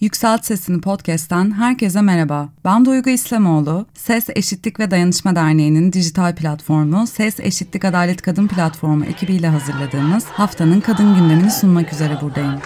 Yükselt Sesini Podcast'ten herkese merhaba. Ben Duygu İslamoğlu. Ses Eşitlik ve Dayanışma Derneği'nin dijital platformu Ses Eşitlik Adalet Kadın Platformu ekibiyle hazırladığımız haftanın kadın gündemini sunmak üzere buradayım.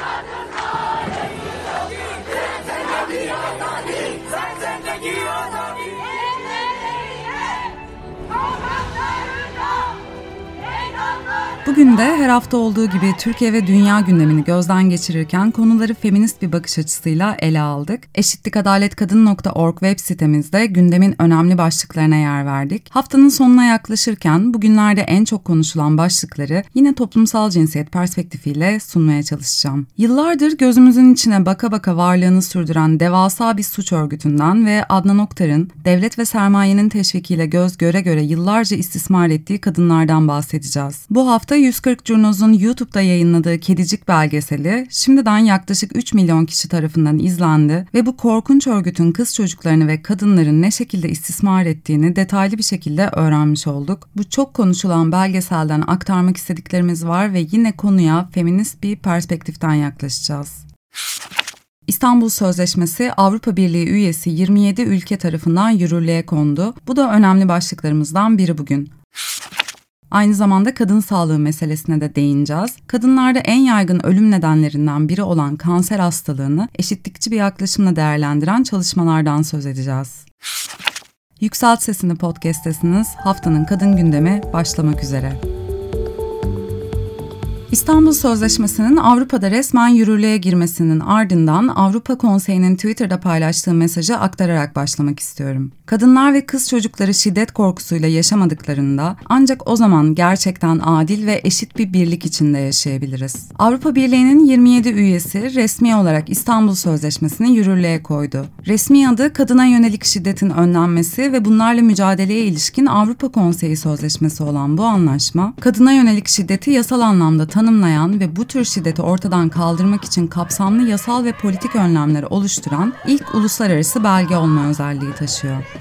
Bugün de her hafta olduğu gibi Türkiye ve dünya gündemini gözden geçirirken konuları feminist bir bakış açısıyla ele aldık. Eşitlikadaletkadın.org web sitemizde gündemin önemli başlıklarına yer verdik. Haftanın sonuna yaklaşırken bugünlerde en çok konuşulan başlıkları yine toplumsal cinsiyet perspektifiyle sunmaya çalışacağım. Yıllardır gözümüzün içine baka baka varlığını sürdüren devasa bir suç örgütünden ve Adnan Oktar'ın devlet ve sermayenin teşvikiyle göz göre göre yıllarca istismar ettiği kadınlardan bahsedeceğiz. Bu hafta 140 Curnoz'un YouTube'da yayınladığı Kedicik belgeseli şimdiden yaklaşık 3 milyon kişi tarafından izlendi ve bu korkunç örgütün kız çocuklarını ve kadınların ne şekilde istismar ettiğini detaylı bir şekilde öğrenmiş olduk. Bu çok konuşulan belgeselden aktarmak istediklerimiz var ve yine konuya feminist bir perspektiften yaklaşacağız. İstanbul Sözleşmesi Avrupa Birliği üyesi 27 ülke tarafından yürürlüğe kondu. Bu da önemli başlıklarımızdan biri bugün. Aynı zamanda kadın sağlığı meselesine de değineceğiz. Kadınlarda en yaygın ölüm nedenlerinden biri olan kanser hastalığını eşitlikçi bir yaklaşımla değerlendiren çalışmalardan söz edeceğiz. Yükselt Sesini podcast'tesiniz. Haftanın kadın gündemi başlamak üzere. İstanbul Sözleşmesi'nin Avrupa'da resmen yürürlüğe girmesinin ardından Avrupa Konseyi'nin Twitter'da paylaştığı mesajı aktararak başlamak istiyorum. Kadınlar ve kız çocukları şiddet korkusuyla yaşamadıklarında ancak o zaman gerçekten adil ve eşit bir birlik içinde yaşayabiliriz. Avrupa Birliği'nin 27 üyesi resmi olarak İstanbul Sözleşmesi'ni yürürlüğe koydu. Resmi adı kadına yönelik şiddetin önlenmesi ve bunlarla mücadeleye ilişkin Avrupa Konseyi Sözleşmesi olan bu anlaşma, kadına yönelik şiddeti yasal anlamda tanımlayan ve bu tür şiddeti ortadan kaldırmak için kapsamlı yasal ve politik önlemler oluşturan ilk uluslararası belge olma özelliği taşıyor.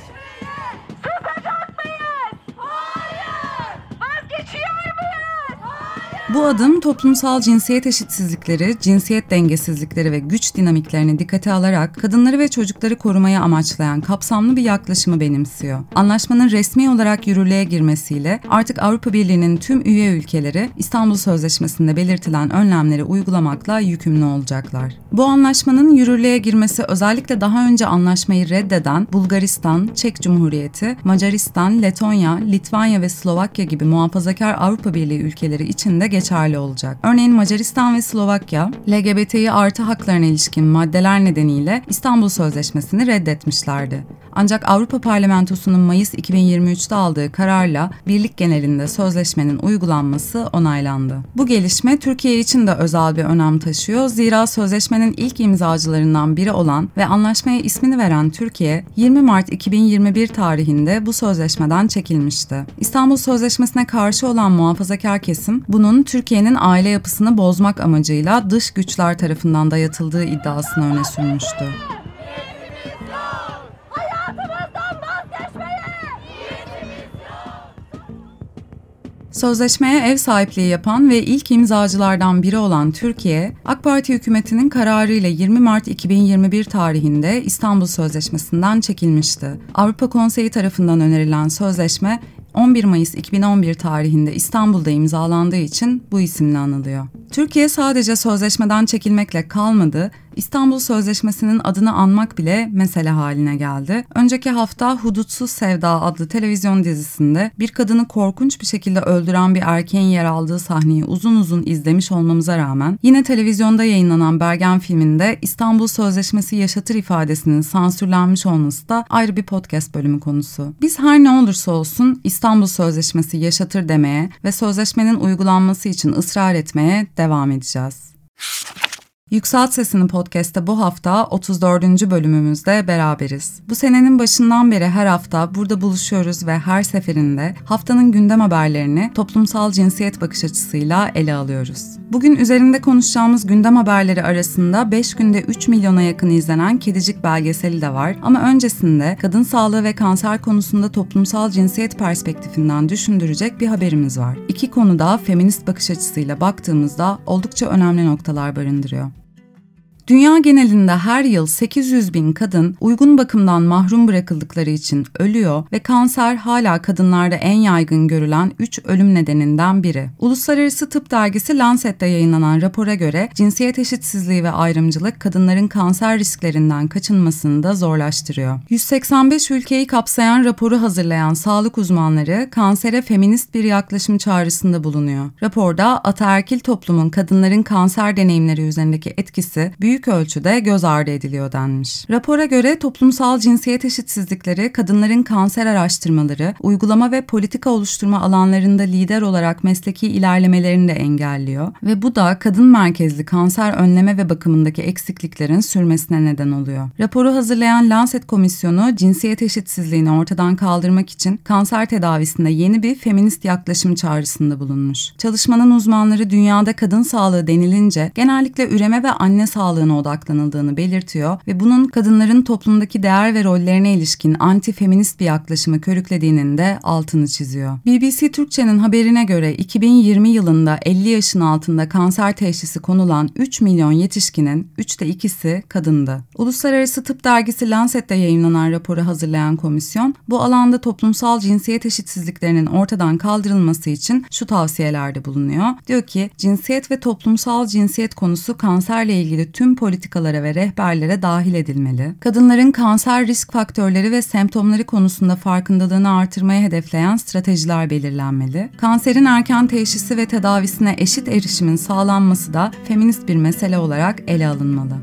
Bu adım toplumsal cinsiyet eşitsizlikleri, cinsiyet dengesizlikleri ve güç dinamiklerini dikkate alarak kadınları ve çocukları korumayı amaçlayan kapsamlı bir yaklaşımı benimsiyor. Anlaşmanın resmi olarak yürürlüğe girmesiyle artık Avrupa Birliği'nin tüm üye ülkeleri İstanbul Sözleşmesi'nde belirtilen önlemleri uygulamakla yükümlü olacaklar. Bu anlaşmanın yürürlüğe girmesi özellikle daha önce anlaşmayı reddeden Bulgaristan, Çek Cumhuriyeti, Macaristan, Letonya, Litvanya ve Slovakya gibi muhafazakar Avrupa Birliği ülkeleri için de geçerli olacak. Örneğin Macaristan ve Slovakya, LGBTİ artı haklarına ilişkin maddeler nedeniyle İstanbul Sözleşmesi'ni reddetmişlerdi. Ancak Avrupa Parlamentosu'nun Mayıs 2023'te aldığı kararla birlik genelinde sözleşmenin uygulanması onaylandı. Bu gelişme Türkiye için de özel bir önem taşıyor. Zira sözleşmenin ilk imzacılarından biri olan ve anlaşmaya ismini veren Türkiye, 20 Mart 2021 tarihinde bu sözleşmeden çekilmişti. İstanbul Sözleşmesi'ne karşı olan muhafazakar kesim, bunun Türkiye'nin aile yapısını bozmak amacıyla dış güçler tarafından dayatıldığı iddiasını öne sürmüştü. Sözleşmeye ev sahipliği yapan ve ilk imzacılardan biri olan Türkiye, AK Parti hükümetinin kararıyla 20 Mart 2021 tarihinde İstanbul Sözleşmesi'nden çekilmişti. Avrupa Konseyi tarafından önerilen sözleşme 11 Mayıs 2011 tarihinde İstanbul'da imzalandığı için bu isimle anılıyor. Türkiye sadece sözleşmeden çekilmekle kalmadı, İstanbul Sözleşmesi'nin adını anmak bile mesele haline geldi. Önceki hafta Hudutsuz Sevda adlı televizyon dizisinde bir kadını korkunç bir şekilde öldüren bir erkeğin yer aldığı sahneyi uzun uzun izlemiş olmamıza rağmen yine televizyonda yayınlanan Bergen filminde İstanbul Sözleşmesi yaşatır ifadesinin sansürlenmiş olması da ayrı bir podcast bölümü konusu. Biz her ne olursa olsun İstanbul Sözleşmesi yaşatır demeye ve sözleşmenin uygulanması için ısrar etmeye devam edeceğiz. Yükselt Sesini podcast'te bu hafta 34. bölümümüzde beraberiz. Bu senenin başından beri her hafta burada buluşuyoruz ve her seferinde haftanın gündem haberlerini toplumsal cinsiyet bakış açısıyla ele alıyoruz. Bugün üzerinde konuşacağımız gündem haberleri arasında 5 günde 3 milyona yakın izlenen Kedicik belgeseli de var. Ama öncesinde kadın sağlığı ve kanser konusunda toplumsal cinsiyet perspektifinden düşündürecek bir haberimiz var. İki konuda feminist bakış açısıyla baktığımızda oldukça önemli noktalar barındırıyor. Dünya genelinde her yıl 800 bin kadın uygun bakımdan mahrum bırakıldıkları için ölüyor ve kanser hala kadınlarda en yaygın görülen 3 ölüm nedeninden biri. Uluslararası Tıp Dergisi Lancet'te yayınlanan rapora göre cinsiyet eşitsizliği ve ayrımcılık kadınların kanser risklerinden kaçınmasını da zorlaştırıyor. 185 ülkeyi kapsayan raporu hazırlayan sağlık uzmanları kansere feminist bir yaklaşım çağrısında bulunuyor. Raporda ataerkil toplumun kadınların kanser deneyimleri üzerindeki etkisi büyük ölçüde göz ardı ediliyor denmiş. Rapora göre toplumsal cinsiyet eşitsizlikleri kadınların kanser araştırmaları, uygulama ve politika oluşturma alanlarında lider olarak mesleki ilerlemelerini de engelliyor ve bu da kadın merkezli kanser önleme ve bakımındaki eksikliklerin sürmesine neden oluyor. Raporu hazırlayan Lancet Komisyonu cinsiyet eşitsizliğini ortadan kaldırmak için kanser tedavisinde yeni bir feminist yaklaşım çağrısında bulunmuş. Çalışmanın uzmanları dünyada kadın sağlığı denilince genellikle üreme ve anne sağlığına odaklanıldığını belirtiyor ve bunun kadınların toplumdaki değer ve rollerine ilişkin anti-feminist bir yaklaşımı körüklediğinin de altını çiziyor. BBC Türkçe'nin haberine göre 2020 yılında 50 yaşın altında kanser teşhisi konulan 3 milyon yetişkinin 3'te 2'si kadındı. Uluslararası Tıp Dergisi Lancet'te yayınlanan raporu hazırlayan komisyon, bu alanda toplumsal cinsiyet eşitsizliklerinin ortadan kaldırılması için şu tavsiyelerde bulunuyor. Diyor ki, cinsiyet ve toplumsal cinsiyet konusu kanserle ilgili tüm politikalara ve rehberlere dahil edilmeli. Kadınların kanser risk faktörleri ve semptomları konusunda farkındalığını artırmaya hedefleyen stratejiler belirlenmeli. Kanserin erken teşhisi ve tedavisine eşit erişimin sağlanması da feminist bir mesele olarak ele alınmalı.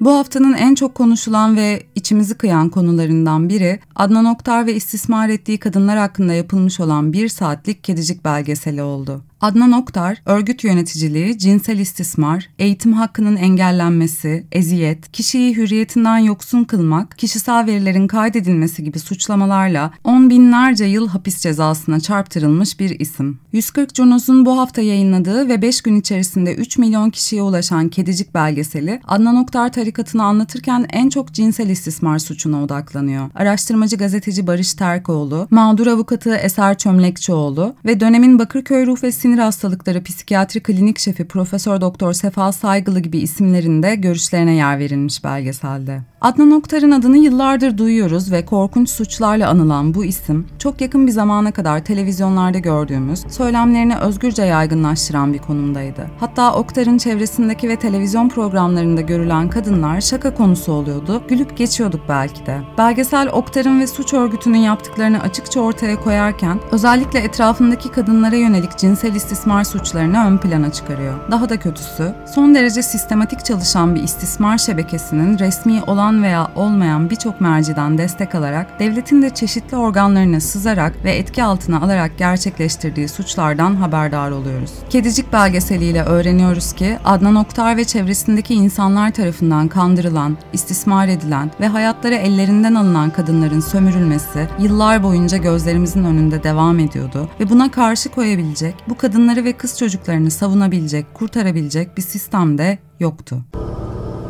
Bu haftanın en çok konuşulan ve içimizi kıyan konularından biri Adnan Oktar ve istismar ettiği kadınlar hakkında yapılmış olan bir saatlik kedicik belgeseli oldu. Adnan Oktar, örgüt yöneticiliği, cinsel istismar, eğitim hakkının engellenmesi, eziyet, kişiyi hürriyetinden yoksun kılmak, kişisel verilerin kaydedilmesi gibi suçlamalarla on binlerce yıl hapis cezasına çarptırılmış bir isim. 140 Cunos'un bu hafta yayınladığı ve 5 gün içerisinde 3 milyon kişiye ulaşan Kedicik belgeseli, Adnan Oktar tarikatını anlatırken en çok cinsel istismar suçuna odaklanıyor. Araştırmacı gazeteci Barış Terkoğlu, mağdur avukatı Eser Çömlekçioğlu ve dönemin Bakırköy Ruh ve Sinir Hastalıkları Psikiyatri Klinik Şefi Profesör Doktor Sefa Saygılı gibi isimlerin de görüşlerine yer verilmiş belgeselde. Adnan Oktar'ın adını yıllardır duyuyoruz ve korkunç suçlarla anılan bu isim, çok yakın bir zamana kadar televizyonlarda gördüğümüz, söylemlerini özgürce yaygınlaştıran bir konumdaydı. Hatta Oktar'ın çevresindeki ve televizyon programlarında görülen kadınlar şaka konusu oluyordu, gülüp geçiyorduk belki de. Belgesel Oktar'ın ve suç örgütünün yaptıklarını açıkça ortaya koyarken, özellikle etrafındaki kadınlara yönelik cinsel istismar suçlarını ön plana çıkarıyor. Daha da kötüsü, son derece sistematik çalışan bir istismar şebekesinin resmi olan veya olmayan birçok merciden destek alarak devletin de çeşitli organlarına sızarak ve etki altına alarak gerçekleştirdiği suçlardan haberdar oluyoruz. Kedicik belgeseliyle öğreniyoruz ki Adnan Oktar ve çevresindeki insanlar tarafından kandırılan, istismar edilen ve hayatları ellerinden alınan kadınların sömürülmesi yıllar boyunca gözlerimizin önünde devam ediyordu ve buna karşı koyabilecek, bu kadınları ve kız çocuklarını savunabilecek, kurtarabilecek bir sistem de yoktu.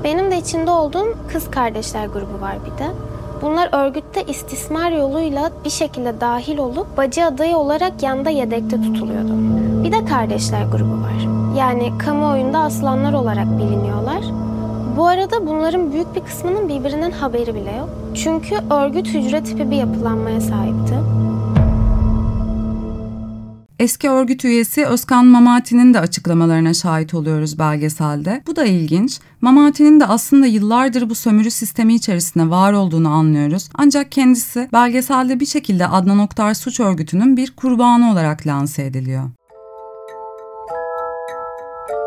Benim de içinde olduğum kız kardeşler grubu var bir de. Bunlar örgütte istismar yoluyla bir şekilde dahil olup bacı adayı olarak yanda yedekte tutuluyordu. Bir de kardeşler grubu var. Yani kamuoyunda aslanlar olarak biliniyorlar. Bu arada bunların büyük bir kısmının birbirinden haberi bile yok. Çünkü örgüt hücre tipi bir yapılanmaya sahipti. Eski örgüt üyesi Özkan Mamati'nin de açıklamalarına şahit oluyoruz belgeselde. Bu da ilginç. Mamati'nin de aslında yıllardır bu sömürü sistemi içerisinde var olduğunu anlıyoruz. Ancak kendisi belgeselde bir şekilde Adnan Oktar suç örgütünün bir kurbanı olarak lanse ediliyor.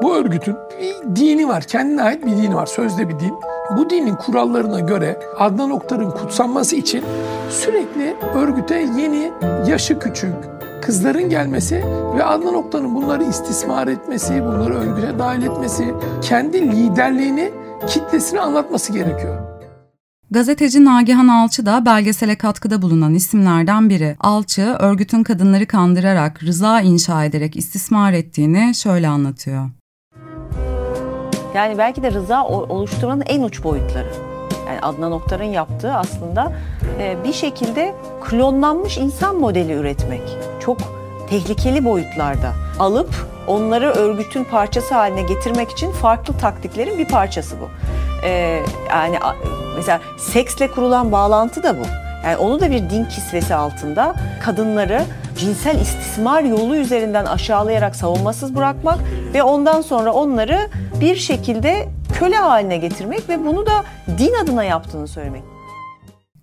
Bu örgütün bir dini var, kendine ait bir dini var, sözde bir din. Bu dinin kurallarına göre Adnan Oktar'ın kutsanması için sürekli örgüte yeni, yaşı küçük, kızların gelmesi ve Adnan Oktar'ın bunları istismar etmesi, bunları örgüte dahil etmesi, kendi liderliğini kitlesine anlatması gerekiyor. Gazeteci Nagihan Alçı da belgesele katkıda bulunan isimlerden biri. Alçı, örgütün kadınları kandırarak, rıza inşa ederek istismar ettiğini şöyle anlatıyor. Yani belki de rıza oluşturmanın en uç boyutları. Yani Adnan Oktar'ın yaptığı aslında bir şekilde klonlanmış insan modeli üretmek. Çok tehlikeli boyutlarda alıp onları örgütün parçası haline getirmek için farklı taktiklerin bir parçası bu. Ee, yani mesela seksle kurulan bağlantı da bu. Yani onu da bir din kisvesi altında kadınları cinsel istismar yolu üzerinden aşağılayarak savunmasız bırakmak ve ondan sonra onları bir şekilde köle haline getirmek ve bunu da din adına yaptığını söylemek.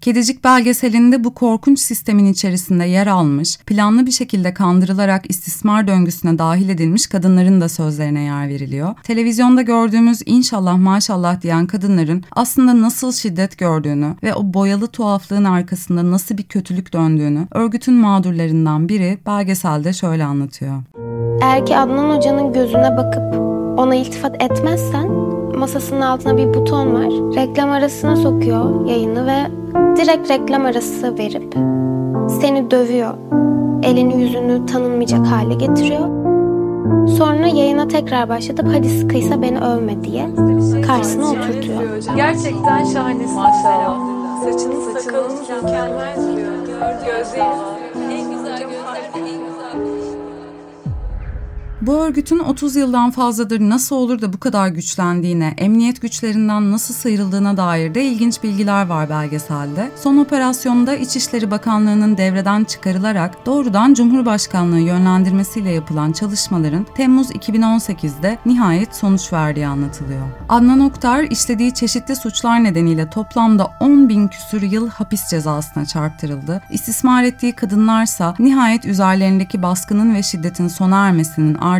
Kedicik belgeselinde bu korkunç sistemin içerisinde yer almış, planlı bir şekilde kandırılarak istismar döngüsüne dahil edilmiş kadınların da sözlerine yer veriliyor. Televizyonda gördüğümüz inşallah maşallah diyen kadınların aslında nasıl şiddet gördüğünü ve o boyalı tuhaflığın arkasında nasıl bir kötülük döndüğünü örgütün mağdurlarından biri belgeselde şöyle anlatıyor. Eğer ki Adnan Hoca'nın gözüne bakıp ona iltifat etmezsen masasının altına bir buton var. Reklam arasına sokuyor yayını ve direkt reklam arası verip seni dövüyor. Elini yüzünü tanınmayacak hale getiriyor. Sonra yayına tekrar başlatıp hadi sıkıysa beni övme diye karşısına oturtuyor. Gerçekten şahanesin maşallah. Saçınız sakalınız mükemmel duruyor. Gözleriniz Bu örgütün 30 yıldan fazladır nasıl olur da bu kadar güçlendiğine, emniyet güçlerinden nasıl sıyrıldığına dair de ilginç bilgiler var belgeselde. Son operasyonda İçişleri Bakanlığı'nın devreden çıkarılarak doğrudan Cumhurbaşkanlığı yönlendirmesiyle yapılan çalışmaların Temmuz 2018'de nihayet sonuç verdiği anlatılıyor. Adnan Oktar işlediği çeşitli suçlar nedeniyle toplamda 10 bin küsür yıl hapis cezasına çarptırıldı. İstismar ettiği kadınlarsa nihayet üzerlerindeki baskının ve şiddetin sona ermesinin ardından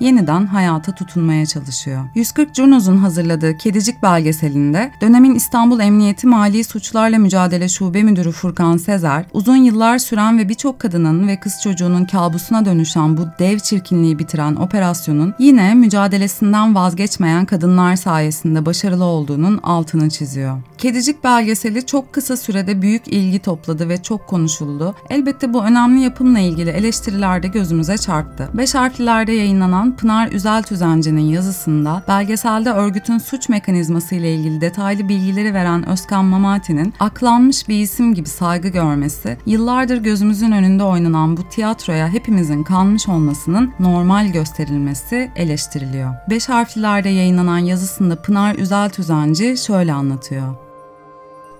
yeniden hayata tutunmaya çalışıyor. 140 Curnos'un hazırladığı Kedicik belgeselinde dönemin İstanbul Emniyeti Mali Suçlarla Mücadele Şube Müdürü Furkan Sezer, uzun yıllar süren ve birçok kadının ve kız çocuğunun kabusuna dönüşen bu dev çirkinliği bitiren operasyonun yine mücadelesinden vazgeçmeyen kadınlar sayesinde başarılı olduğunun altını çiziyor. Kedicik belgeseli çok kısa sürede büyük ilgi topladı ve çok konuşuldu. Elbette bu önemli yapımla ilgili eleştiriler de gözümüze çarptı. Beş harflilerde yayınlanan Pınar Üzel Tüzenci'nin yazısında belgeselde örgütün suç mekanizması ile ilgili detaylı bilgileri veren Özkan Mamati'nin aklanmış bir isim gibi saygı görmesi, yıllardır gözümüzün önünde oynanan bu tiyatroya hepimizin kanmış olmasının normal gösterilmesi eleştiriliyor. Beş harflilerde yayınlanan yazısında Pınar Üzel Tüzenci şöyle anlatıyor.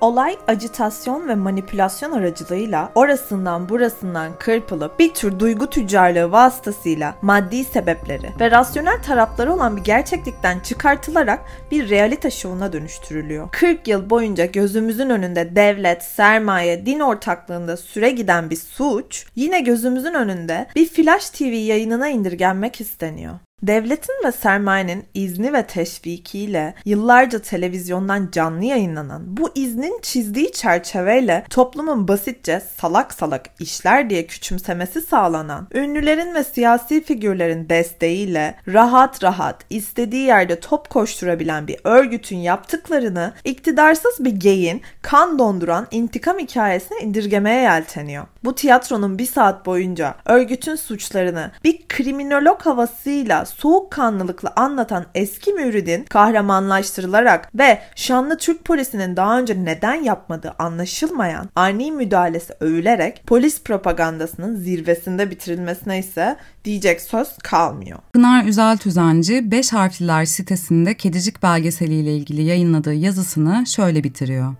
Olay acitasyon ve manipülasyon aracılığıyla orasından burasından kırpılıp bir tür duygu tüccarlığı vasıtasıyla maddi sebepleri ve rasyonel tarafları olan bir gerçeklikten çıkartılarak bir realite şovuna dönüştürülüyor. 40 yıl boyunca gözümüzün önünde devlet, sermaye, din ortaklığında süre giden bir suç yine gözümüzün önünde bir Flash TV yayınına indirgenmek isteniyor. Devletin ve sermayenin izni ve teşvikiyle yıllarca televizyondan canlı yayınlanan bu iznin çizdiği çerçeveyle toplumun basitçe salak salak işler diye küçümsemesi sağlanan, ünlülerin ve siyasi figürlerin desteğiyle rahat rahat istediği yerde top koşturabilen bir örgütün yaptıklarını iktidarsız bir geyin kan donduran intikam hikayesine indirgemeye yelteniyor. Bu tiyatronun bir saat boyunca örgütün suçlarını bir kriminolog havasıyla soğukkanlılıkla anlatan eski müridin kahramanlaştırılarak ve şanlı Türk polisinin daha önce neden yapmadığı anlaşılmayan ani müdahalesi övülerek polis propagandasının zirvesinde bitirilmesine ise diyecek söz kalmıyor. Pınar Üzel Tüzenci 5 harfliler sitesinde kedicik belgeseliyle ilgili yayınladığı yazısını şöyle bitiriyor.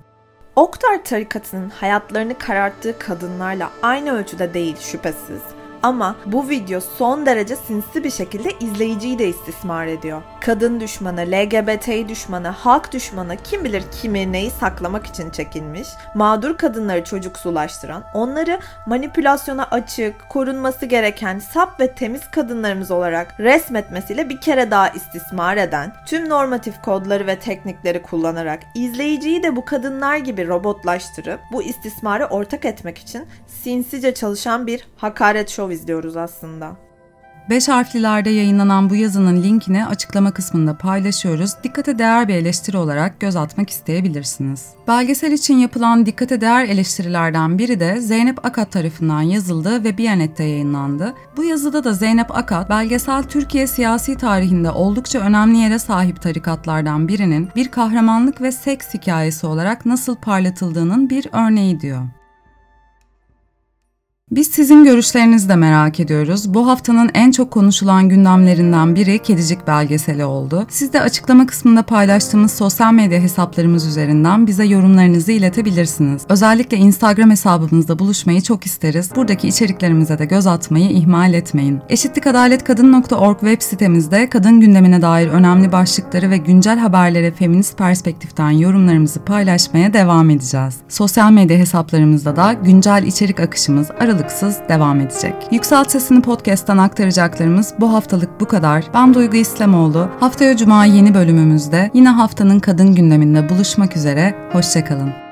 Oktar tarikatının hayatlarını kararttığı kadınlarla aynı ölçüde değil şüphesiz. Ama bu video son derece sinsi bir şekilde izleyiciyi de istismar ediyor. Kadın düşmanı, LGBT düşmanı, halk düşmanı kim bilir kimi neyi saklamak için çekilmiş, mağdur kadınları çocuksulaştıran, onları manipülasyona açık, korunması gereken sap ve temiz kadınlarımız olarak resmetmesiyle bir kere daha istismar eden, tüm normatif kodları ve teknikleri kullanarak izleyiciyi de bu kadınlar gibi robotlaştırıp bu istismarı ortak etmek için sinsice çalışan bir hakaret şovu izliyoruz aslında. Beş harflilerde yayınlanan bu yazının linkini açıklama kısmında paylaşıyoruz. Dikkate değer bir eleştiri olarak göz atmak isteyebilirsiniz. Belgesel için yapılan dikkate değer eleştirilerden biri de Zeynep Akat tarafından yazıldı ve Biyanet'te yayınlandı. Bu yazıda da Zeynep Akat, belgesel Türkiye siyasi tarihinde oldukça önemli yere sahip tarikatlardan birinin bir kahramanlık ve seks hikayesi olarak nasıl parlatıldığının bir örneği diyor. Biz sizin görüşlerinizi de merak ediyoruz. Bu haftanın en çok konuşulan gündemlerinden biri Kedicik belgeseli oldu. Siz de açıklama kısmında paylaştığımız sosyal medya hesaplarımız üzerinden bize yorumlarınızı iletebilirsiniz. Özellikle Instagram hesabımızda buluşmayı çok isteriz. Buradaki içeriklerimize de göz atmayı ihmal etmeyin. Eşitlikadaletkadın.org web sitemizde kadın gündemine dair önemli başlıkları ve güncel haberlere feminist perspektiften yorumlarımızı paylaşmaya devam edeceğiz. Sosyal medya hesaplarımızda da güncel içerik akışımız aralıksız devam edecek. Yükselt Sesini Podcast'tan aktaracaklarımız bu haftalık bu kadar. Ben Duygu İslamoğlu. Haftaya Cuma yeni bölümümüzde yine haftanın kadın gündeminde buluşmak üzere. Hoşçakalın.